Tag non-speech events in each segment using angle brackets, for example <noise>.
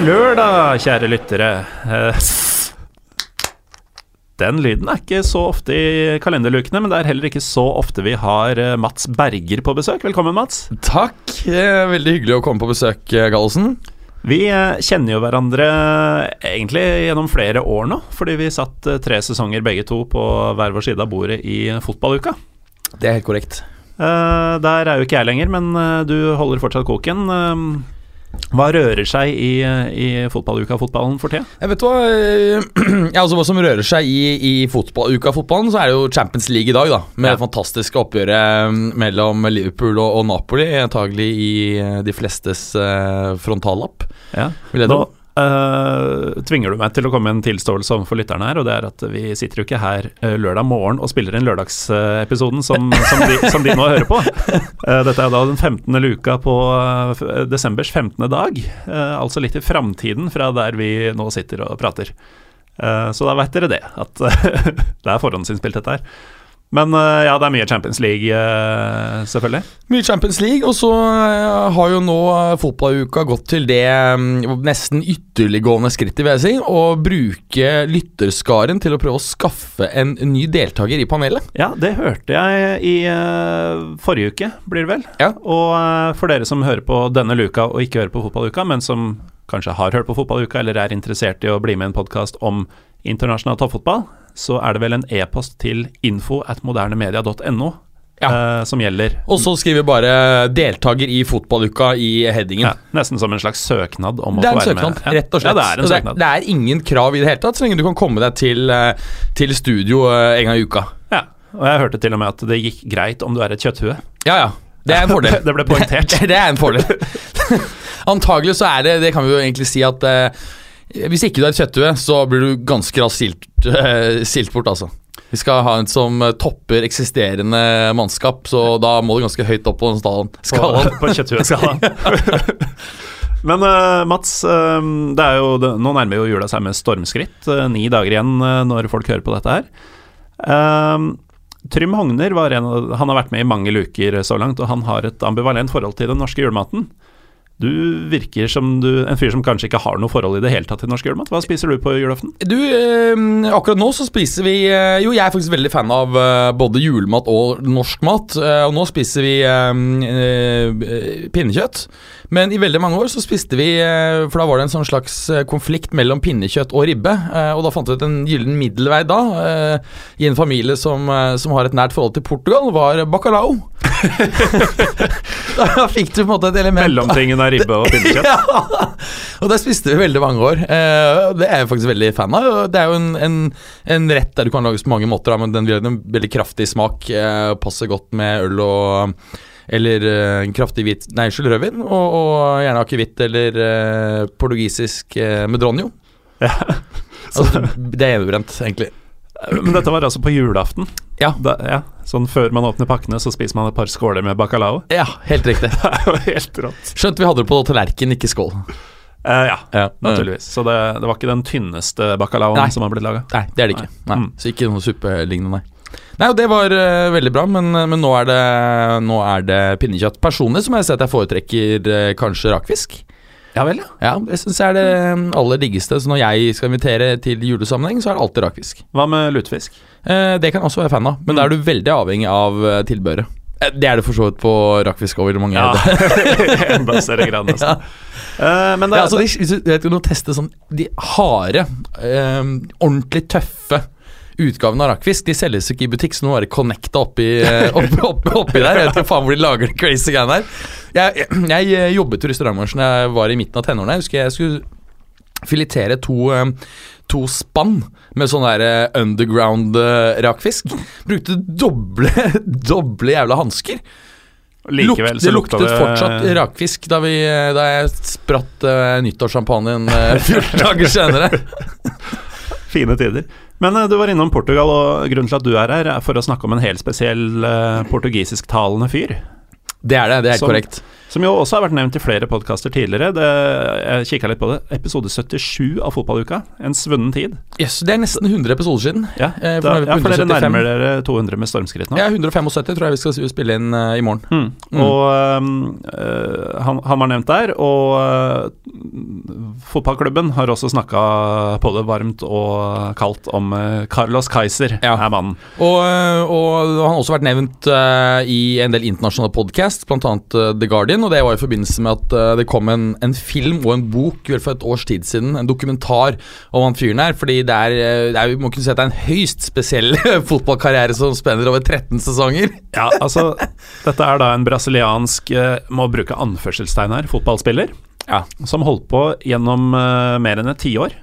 God lørdag, kjære lyttere. Eh, Den lyden er ikke så ofte i kalenderlukene, men det er heller ikke så ofte vi har eh, Mats Berger på besøk. Velkommen, Mats. Takk. Veldig hyggelig å komme på besøk, eh, Gallosen. Vi kjenner jo hverandre egentlig gjennom flere år nå, fordi vi satt tre sesonger begge to på hver vår side av bordet i fotballuka. Det er helt korrekt. Der er jo ikke jeg lenger, men du holder fortsatt koken. Eh, Hva rører seg i, i fotballuka-fotballen for tida? Jeg vet hva eh, <clears throat> ja, altså Hva som rører seg i, i fotball, uka fotballen, så er det jo Champions League i dag, da. Med Ja. det fantastiske oppgjøret mm, mellom Liverpool og, og Napoli. Antagelig i eh, de flestes eh, frontallapp. Ja. Vil jeg tro. Eh, tvinger du meg til å komme med en tilståelse overfor lytterne her, og det er at vi sitter jo ikke her uh, lørdag morgen og spiller inn lørdagsepisoden som, som, de, som de nå hører på. Uh, <laughs> dette er da den 15. luka på desembers 15. dag, altså litt i framtiden fra der vi nå sitter og prater. Så da vet dere det, at <laughs> det er forhåndsinnspilt dette her. Men eh, ja, det er mye Champions League, eh, selvfølgelig. Mye Champions League, og så eh, har jo nå fotballuka gått til det mm, nesten ytterliggående skrittet, vil jeg si, å bruke lytterskaren til å prøve å skaffe en ny deltaker i panelet. Ja, det hørte jeg i forrige uke, blir det vel. Ja. Og for dere som hører på denne luka og ikke hører på fotballuka, men som kanskje har hørt på fotballuka eller er interessert i å bli med i en podkast om internasjonal toppfotball, så er det vel en e-post til info at modernemedia.no eh, som gjelder. Og så skriver bare 'deltaker i fotballuka' i headingen. Ja, nesten som en slags søknad om å Det få være søknad, med. Ja. rett og slett. Ja, det er en Og søknad. det, er ingen krav i det hele tatt, så lenge du kan komme deg til, eh, til studio eh, en gang i uka. Ja. Og jeg hørte til og med at det gikk greit om du er et kjøtthue. Ja, ja. Det er en <laughs> fordel. Det ble poengtert. det, <laughs> det er en fordel. <laughs> Antagelig så er det, det kan vi jo egentlig si at hvis ikke du er kjøtthue, så blir du ganske raskt silt, eh, silt bort, altså. Vi skal ha en som eh, topper eksisterende mannskap, så da må du ganske høyt opp på den skalaen. på, på kjøtthueskalaen. <laughs> Men uh, Mats, det er jo, det, nå nærmer jo jula seg med stormskritt. Uh, ni dager igjen når folk hører på dette her. Trym Hogner var en han har vært med i mange luker så langt, og han har et ambivalent forhold til den norske julematen. Du virker som du, en fyr som kanskje ikke har noe forhold i det hele tatt til norsk julemat. Hva spiser du på julaften? Du, eh, akkurat nå så spiser vi eh, Jo, jeg er faktisk veldig fan av eh, både julemat og norsk mat. eh, og nå spiser vi eh, pinnekjøtt. Men i veldig mange år så spiste vi For da var det en sånn slags konflikt mellom pinnekjøtt og ribbe. og da fant vi ut en gyllen middelvei da, i en familie som, som har et nært forhold til Portugal, var bacalao. <laughs> <laughs> da fikk du på en måte et element Mellomtingen ribbe og pinnekjøtt? <laughs> ja, og det spiste vi veldig mange år. Eh, det er jeg faktisk veldig fan av. Det er jo en, en, en rett der du kan lages på mange måter, men den vil ha en veldig kraftig smak. Eh, passer godt med øl og eller eh, en kraftig hvit Nei, unnskyld, rødvin. Og, og gjerne akevitt eller portugisisk medronio. Ja. Altså, det er enebrent, egentlig. Men dette var altså på julaften? Ja. Da, ja. Sånn før man åpner pakkene, så spiser man et par skåler med bacalao? Ja, helt riktig. <laughs> Det er jo helt rått. Skjønt vi hadde det på tallerken, ikke skål. Uh, ja, Ja, naturligvis. Så det, det var ikke den tynneste bacalaoen Nei. som har blitt laga. Nei, det er det ikke. Nei. Nei. Mm. Så ikke noe suppelignende, nei. Nei, og Det var uh, veldig bra, men, men nå, er det, nå er det pinnekjøtt. Personlig så må jeg si at jeg foretrekker uh, kanskje rakfisk. Ja vel, ja. Ja, Det syns jeg er det aller diggeste. Så når jeg skal invitere til julesammenheng, så er det alltid rakfisk. Hva med lutefisk? Eh, det kan jeg også være fan av, men da er du veldig avhengig av tilbøret tilbehøret. Eh, Det er det for så vidt på rakfisk over mange Ja, <laughs> enda større grad, nesten. ja. Uh, men det, Ja, altså, de, hvis du vet, du må teste sånn de harde, um, ordentlig tøffe utgavene av rakfisk De selges ikke i butikk, så nå er det connecta oppi, eh, <laughs> oppi, oppi, der. Jeg vet ikke faen hvor de lager de crazy greiene der. Jeg, jeg, jeg jobbet i restaurantbransjen da jeg var i midten av tenårene. Jeg husker jeg skulle filetere to, eh, to spann med sånn der eh, underground rakfisk. Brukte doble, <laughs> doble jævla hansker. Likevel Lukt- det luktet det fortsatt rakfisk da, vi, da jeg spratt uh, nyttårssjampanjen uh, 14 <laughs> dager senere. Fine tider. Men eh, du var innom Portugal, og grunnen til at du er her, er for å snakke om en helt spesiell uh, portugisisktalende fyr. Det er det, det er helt Som- korrekt. Som jo også har vært nevnt i flere podkaster tidligere. Det, jeg kikka litt på det. Episode 77 av Fotballuka. En svunnen tid. Yes, det er nesten 100 episoder siden. Ja, Eh, for da, på ja for dere nærmer dere 200 med stormskritt nå. Ja, 175 tror jeg vi skal spille inn uh, i morgen. Mm. Mm. Og øh, han, han var nevnt der, og uh, fotballklubben har også snakka det varmt og kaldt om Carlos Kaiser Ja. er mannen. Og, og han har også vært nevnt i en del internasjonale podcasts, bl.a. Uh, The Guardian. Og det var i forbindelse med at øh, det kom en, en film og en bok for et års tid siden, en dokumentar om han fyren her. Fordi det er, øh, det er, vi må kunne si at det er en høyst spesiell <laughs> fotballkarriere som spenner over 13 sesonger. Ja, altså Dette er da en brasiliansk, må bruke anførselstegn her, fotballspiller. Ja. Som holdt på gjennom mer enn et tiår.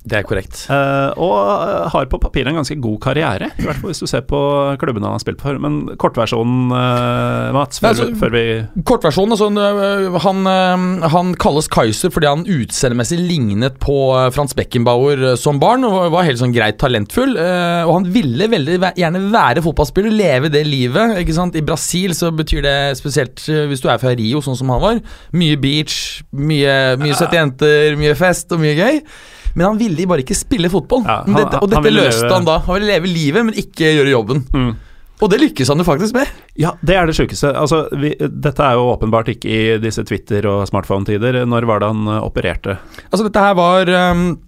Det er korrekt. Uh, og eh, har på papiret en ganske god karriere, i hvert fall hvis du ser på klubbene han har spilt for. Men kortversjonen, uh, Mats, før, Nei, altså- vi- før vi Kortversjonen, altså, han, han kalles Kaiser fordi han utseendemessig lignet på Frans Beckenbauer som barn, og var helt sånn greit talentfull. Uh, Og han ville veldig gjerne være fotballspiller, leve det livet. ikke sant? I Brasil så betyr det spesielt hvis du er fra Rio, sånn som han var, mye beach, mye, mye søte jenter, mye fest og mye gøy. Men han ville bare ikke spille fotball. Ja, han- dette, og dette løste leve- han da. Han ville leve livet, men ikke gjøre jobben. Mm. Og det lykkes han jo faktisk med. Ja, det er det sjukeste. Altså, vi, dette er jo åpenbart ikke i disse Twitter- og smartphone-tider. Når var det han eh, opererte? Altså dette her var ehm,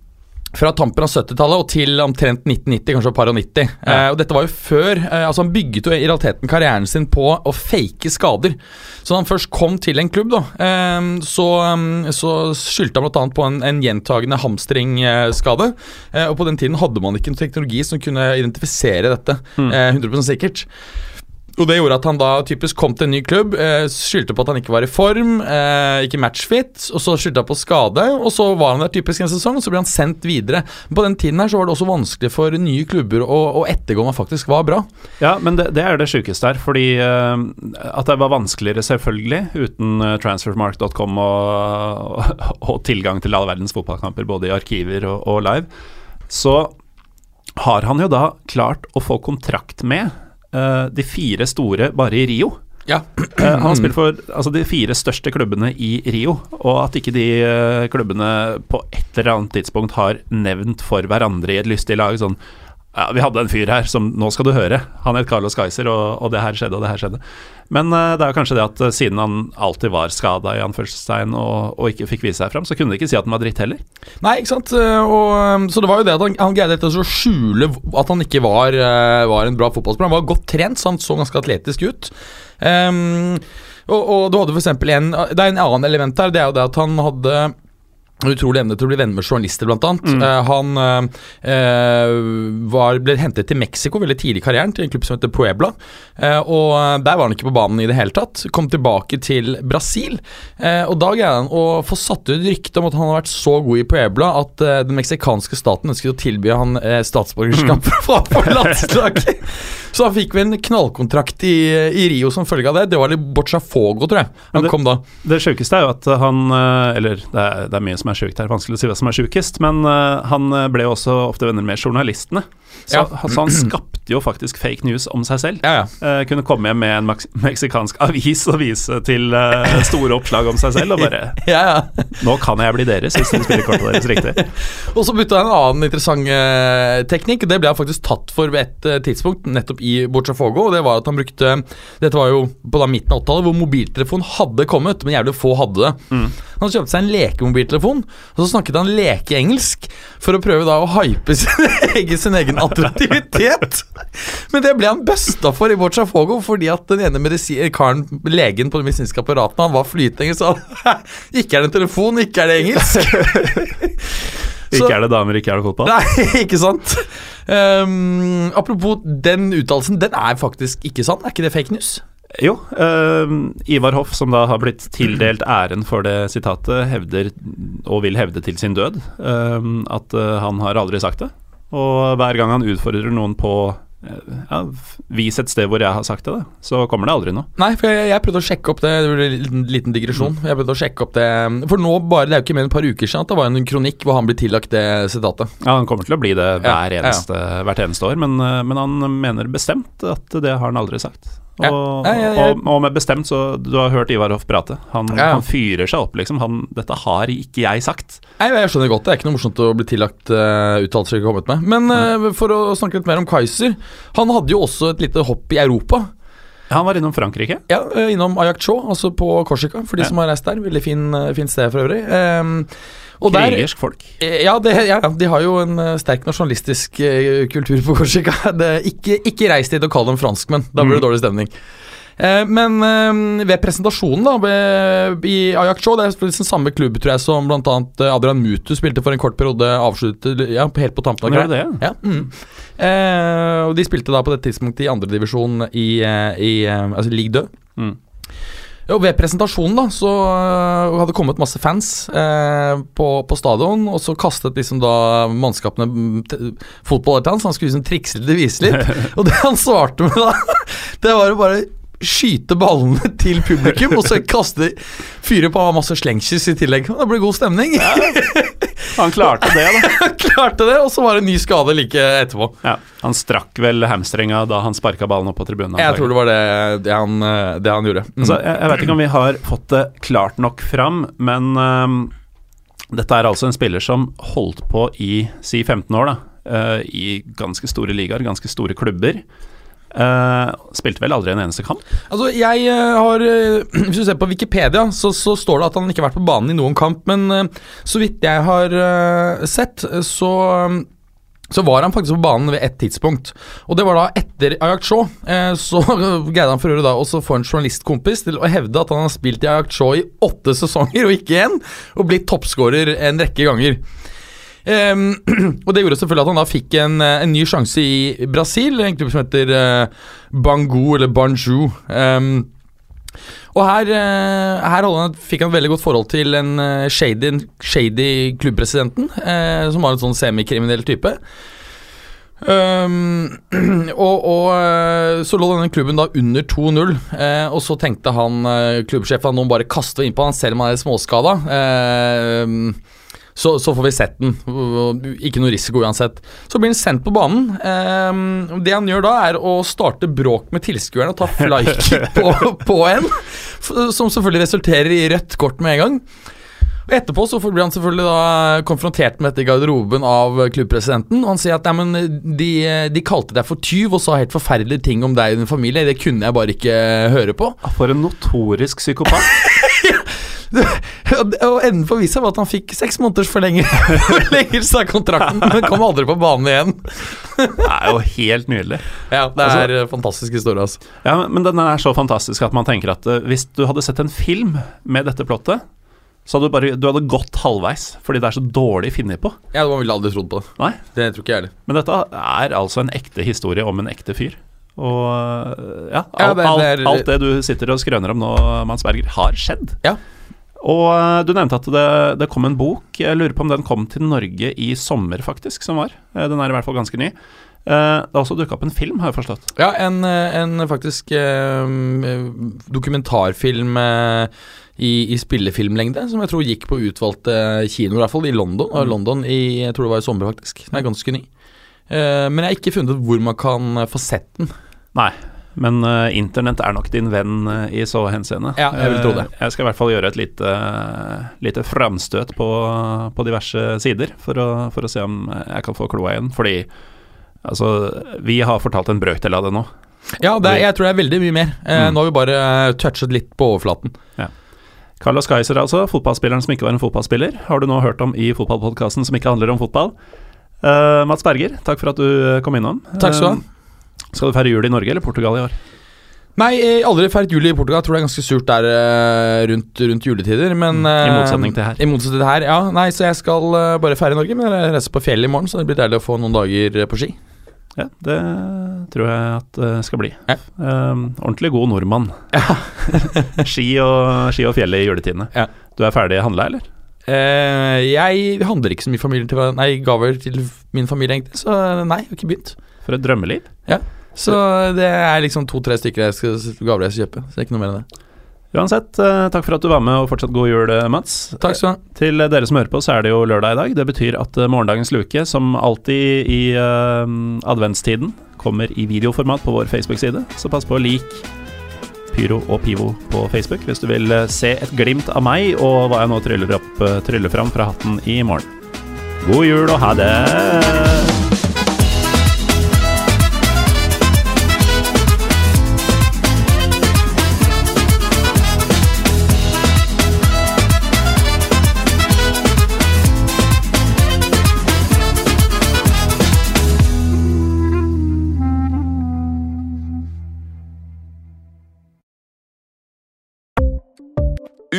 fra tampen av 70-tallet og til omtrent 1990, kanskje par og 90. Ja. Eh, og dette var jo før eh, Altså Han bygget jo i realiteten karrieren sin på å fake skader. Så da han først kom til en klubb, da, eh, så, ehm, så skyldte han bl.a. på en, en gjentagende hamstringskade. Eh, og på den tiden hadde man ikke en teknologi som kunne identifisere dette eh, 100% sikkert. Og det gjorde at han da typisk kom til en ny klubb, eh, skyldte på at han ikke var i form, eh, ikke matchfit, og så skyldte han på skade, og så var han der typisk en sesong, og så ble han sendt videre. Men på den tiden her så var det også vanskelig for nye klubber å, å ettergå om han faktisk var bra. Ja, men det, det er det sjukeste her. Fordi eh, at det var vanskeligere, selvfølgelig, uten eh, transfermark.com og, <laughs> og, tilgang til all verdens fotballkamper, både i arkiver og, og live, så har han jo da klart å få kontrakt med eh, de fire store bare i Rio. Ja. Uh, han har spilt for altså, de fire største klubbene i Rio, og at ikke de uh, klubbene på et eller annet tidspunkt har nevnt for hverandre i et lystig lag sånn ja, Vi hadde en fyr her som Nå skal du høre. Han het Carlos Geiser, og, og det her skjedde, og det her skjedde. Men uh, det er jo kanskje det at eh, siden han alltid var skada og, og ikke fikk vise seg fram, så kunne de ikke si at han var dritt heller. Nei, ikke sant. Eh, Og, um, så det var jo det at han, han greide å skjule at han ikke var, var en bra fotballspiller. Han var godt trent, så han så ganske atletisk ut. Um, og, og du hadde for en Det er en annen element her. Det er jo det at han hadde Utrolig evne til å bli venner med journalister, blant annet. Uh, han uh, var, ble hentet til Mexico veldig tidlig i karrieren, til en klubb som heter Puebla. Uh, og der var han ikke på banen i det hele tatt. Kom tilbake til Brasil, og da greide han å få satt ut rykte om at han har vært så god i Puebla at den meksikanske staten ønsket å tilby han statsborgerskap mm. <laughs> for landslaget. <laughs> Så da fikk vi en knallkontrakt i, i Rio som følge av det. Det var litt Bochafogo, tror jeg. Han det- kom da. Det sjukeste er jo at han eh, Eller det er, det er mye som er sjukt her, vanskelig å si hva som er sjukest, men eh, han eh, ble jo også ofte venner med journalistene. Så, Ja. så han skapte jo faktisk fake news om seg selv. Ja, ja. Uh, kunne komme hjem med en meksikansk avis og vise til uh, store oppslag om seg selv, og bare <laughs> ja, ja. 'Nå kan jeg bli deres', hvis dere spiller kortet deres riktig. <laughs> Og så bytta han en annen interessant uh, teknikk. Det ble han faktisk tatt for ved et tidspunkt, nettopp i Bochafogo. Og det var at han brukte Dette var jo på da midten av 80-tallet, hvor mobiltelefon hadde kommet, men jævlig få hadde det. Han kjøpte seg en lekemobiltelefon, og så snakket han lekeengelsk for å prøve da å hype sin <laughs> egen, sin egen attraktivitet. Men det ble han busta for i Bochafogo, fordi at den ene karen, legen på det medisinske apparatet, han var flytende engelsk, så han <laughs> Ikke er det en telefon, ikke er det engelsk. <laughs> Ikke er det damer, ikke er det fotball. Nei, <laughs> ikke sant? Um, apropos den uttalelsen, den er faktisk ikke sann. Er ikke det fake news? Jo, eh, Ivar Hoff, som da har blitt tildelt æren for det sitatet, hevder, og vil hevde til sin død, eh, at uh, han har aldri sagt det. Og hver gang han utfordrer noen på ja, Vis et sted hvor jeg har sagt det, da, så kommer det aldri noe. Nei, for jeg, jeg prøvde å sjekke opp det. Det ble en liten, liten digresjon. Jeg prøvde å sjekke opp det For nå bare, Det er jo ikke mer enn et par uker siden at det var en kronikk hvor han ble tillagt det sitatet. Ja, Han kommer til å bli det hver eneste, ja. ja. hvert eneste år, men, eh, men han mener bestemt at det har han aldri sagt. Og, Ja. Ja, ja, og, og bestemt, så du har hørt Ivar Hoff prate. Han, han fyrer seg opp, liksom. Han, 'Dette har ikke jeg sagt'. Nei, Jeg skjønner godt, det er ikke noe morsomt å bli tillagt uh, uttalelser ikke kommet med. Men uh, for å snakke litt mer om Kaiser. Han hadde jo også et lite hopp i Europa. Han var innom Frankrike. Ja, innom Innom Ajaccio, altså på Korsika, for de som har reist der. Veldig fin, eh, fint sted for øvrig. Um, og Krigersk folk. Eh, Ja, det, ja, de har jo en eh, sterk nasjonalistisk eh, kultur på Korsika. <laughs> Det, ikke, ikke reis dit og kall dem franskmenn, da blir det Mm. dårlig stemning. Men ved presentasjonen da i Ajaccio, det er liksom samme klubb tror jeg som bl.a. Adrian Mutu spilte for en kort periode, avsluttet ja, helt på tampen greia. det, Ja, mm. eh, og de spilte da på det tidspunktet i andredivisjon i, i altså Ligue 2. Mm. Og ved presentasjonen da, så øh, hadde det kommet masse fans eh, på, på stadion, og så kastet liksom da mannskapene mm, til fotball han, så han skulle liksom trikse litt, vise litt. <laughs> og det han svarte med da, <laughs> det var å bare skyte ballene <laughs> til publikum, og så kaste fyre på masse slengkyss i tillegg. Det blir god stemning. Han klarte det, da. <laughs> Han klarte det, og så var det en ny skade like etterpå. Ja, han strakk vel hamstringa da han sparka ballen opp på tribunen. Jeg tror det var det, det, han, øh, det han gjorde. Mm. Altså, jeg, jeg vet ikke om vi har fått det klart nok fram, men um, dette er altså en spiller som holdt på i si 15 år, da. Uh, I ganske store ligaer, ganske store klubber. Eh, spilte vel aldri en eneste kamp. Altså, jeg eh, har eh, <clears throat> Hvis du ser på Wikipedia, så, så står det at han ikke har vært på banen i noen kamp, men uh, så vidt jeg har uh, sett, så um, så var han faktisk på banen ved ett tidspunkt. Og det var da etter Ajaccio. Eh, så <laughs> greide han for øvrig da også få en journalistkompis til å hevde at han har spilt i Ajaccio i åtte sesonger og ikke én, og blitt toppskårer en rekke ganger. Ehm, <clears throat> og det gjorde selvfølgelig at han da fikk en, eh, en ny sjanse i Brasil, en klubb som heter uh, Bangu, eller Banju. Um, og her, eh, her fikk han et veldig godt forhold til en eh, shady, shady klubbpresidenten, eh, som var en sånn semikriminell type. Um, <clears throat> og, og eh, så lå denne klubben da under 2-0, eh, og så tenkte han klubbsjefen at nå bare kaste innpå han selv om han er småskada. Ehm, så, så får vi sett den. Ikke noe risiko uansett. Så blir han sendt på banen. Eh, det han gjør da, er å starte bråk med tilskuerne og ta flykick <laughs> på, på en. Som selvfølgelig resulterer i rødt kort med en gang. Og Etterpå så blir han selvfølgelig da konfrontert med dette i garderoben av klubbpresidenten. Og han sier at nei, men de, de kalte deg for tyv og sa helt forferdelige ting om deg og din familie. Det kunne jeg bare ikke høre på. For en notorisk psykopat. <laughs> <laughs> Og enden på visa var at han fikk seks måneders <laughs> forlengelse av kontrakten, men kom aldri på banen igjen. Det er jo helt nydelig. Ja, det er en fantastisk historie, altså. Ja, men, den er så fantastisk at man tenker at eh, hvis du hadde sett en film med dette plottet, så hadde du bare du hadde gått halvveis, fordi det er så dårlig funnet på. Ja, Man ville aldri trodd på det. Nei, Det tror ikke jeg heller. men dette er altså en ekte historie om en ekte fyr. Og ja, Ja, alt, det- alt, det er- alt det du sitter og skrøner om nå, Mansberger, har skjedd. Ja. Og eh, du nevnte at det, det kom en bok. Jeg lurer på om den kom til Norge i sommer, faktisk, som var. Eh, Den er i hvert fall ganske ny. Eh, Det har også dukka opp en film, har jeg forstått. Ja, en, en faktisk eh, dokumentarfilm eh, i, i spillefilmlengde, som jeg tror gikk på utvalgte kinoer, i hvert fall i London. Mm. London i, jeg tror det var i sommer, faktisk. Den er ganske ny. Eh, men jeg har ikke funnet ut hvor man kan få sett den. Nei, men uh, internett er nok din venn uh, i så henseende. Ja, jeg vil tro det. Uh, jeg skal i hvert fall gjøre et lite, lite framstøt på, på diverse sider, for å, for å se om jeg kan få kloa igjen. Fordi altså, vi har fortalt en brøkdel av det nå. Ja, det, er- jeg tror det er veldig mye mer. Eh, Mm. Nå har vi bare eh, touchet litt på overflaten. Carlos Kaiser, altså, fotballspilleren som ikke var en fotballspiller, har du nå hørt om i fotballpodkasten som ikke handler om fotball. Eh, Mats Berger, takk for at du kom innom. Takk skal du ha. Eh, skal du feire jul i Norge eller Portugal i år? Nei, har aldri feiret jul i Portugal. Jeg tror det er ganske surt der eh, rundt, rundt juletider. Men, Mm, I eh, motsetning til her. I motsetning til her, ja. Nei, Så jeg skal eh, bare feire i Norge, men jeg reiser på fjellet i morgen, så det blir deilig å få noen dager eh, på ski. Ja, det tror jeg at det skal bli. Ja. Um, ordentlig god nordmann. <laughs> ski, og, ski og fjellet i juletidene. Ja. Du er ferdig handla, eller? Uh, jeg handler ikke så mye familie til Nei, gaver til min familie, egentlig, så nei, jeg har ikke begynt. For et drømmeliv. Så det er liksom to-tre stykker jeg skal, gaver jeg skal kjøpe. Så det er ikke noe mer enn det. Uansett, eh, takk for at du var med, og fortsatt god jul, eh, Mats. Takk skal du ha. Til dere som hører på, så er det jo lørdag i dag. Det betyr at eh, morgendagens luke, som alltid i uh, adventstiden, kommer i videoformat på vår Facebook-side. Så pass på å like Pyro og Pivo på Facebook hvis du vil eh, se et glimt av meg og hva jeg nå tryller, opp, eh, tryller fram fra hatten i morgen. God jul og ha det!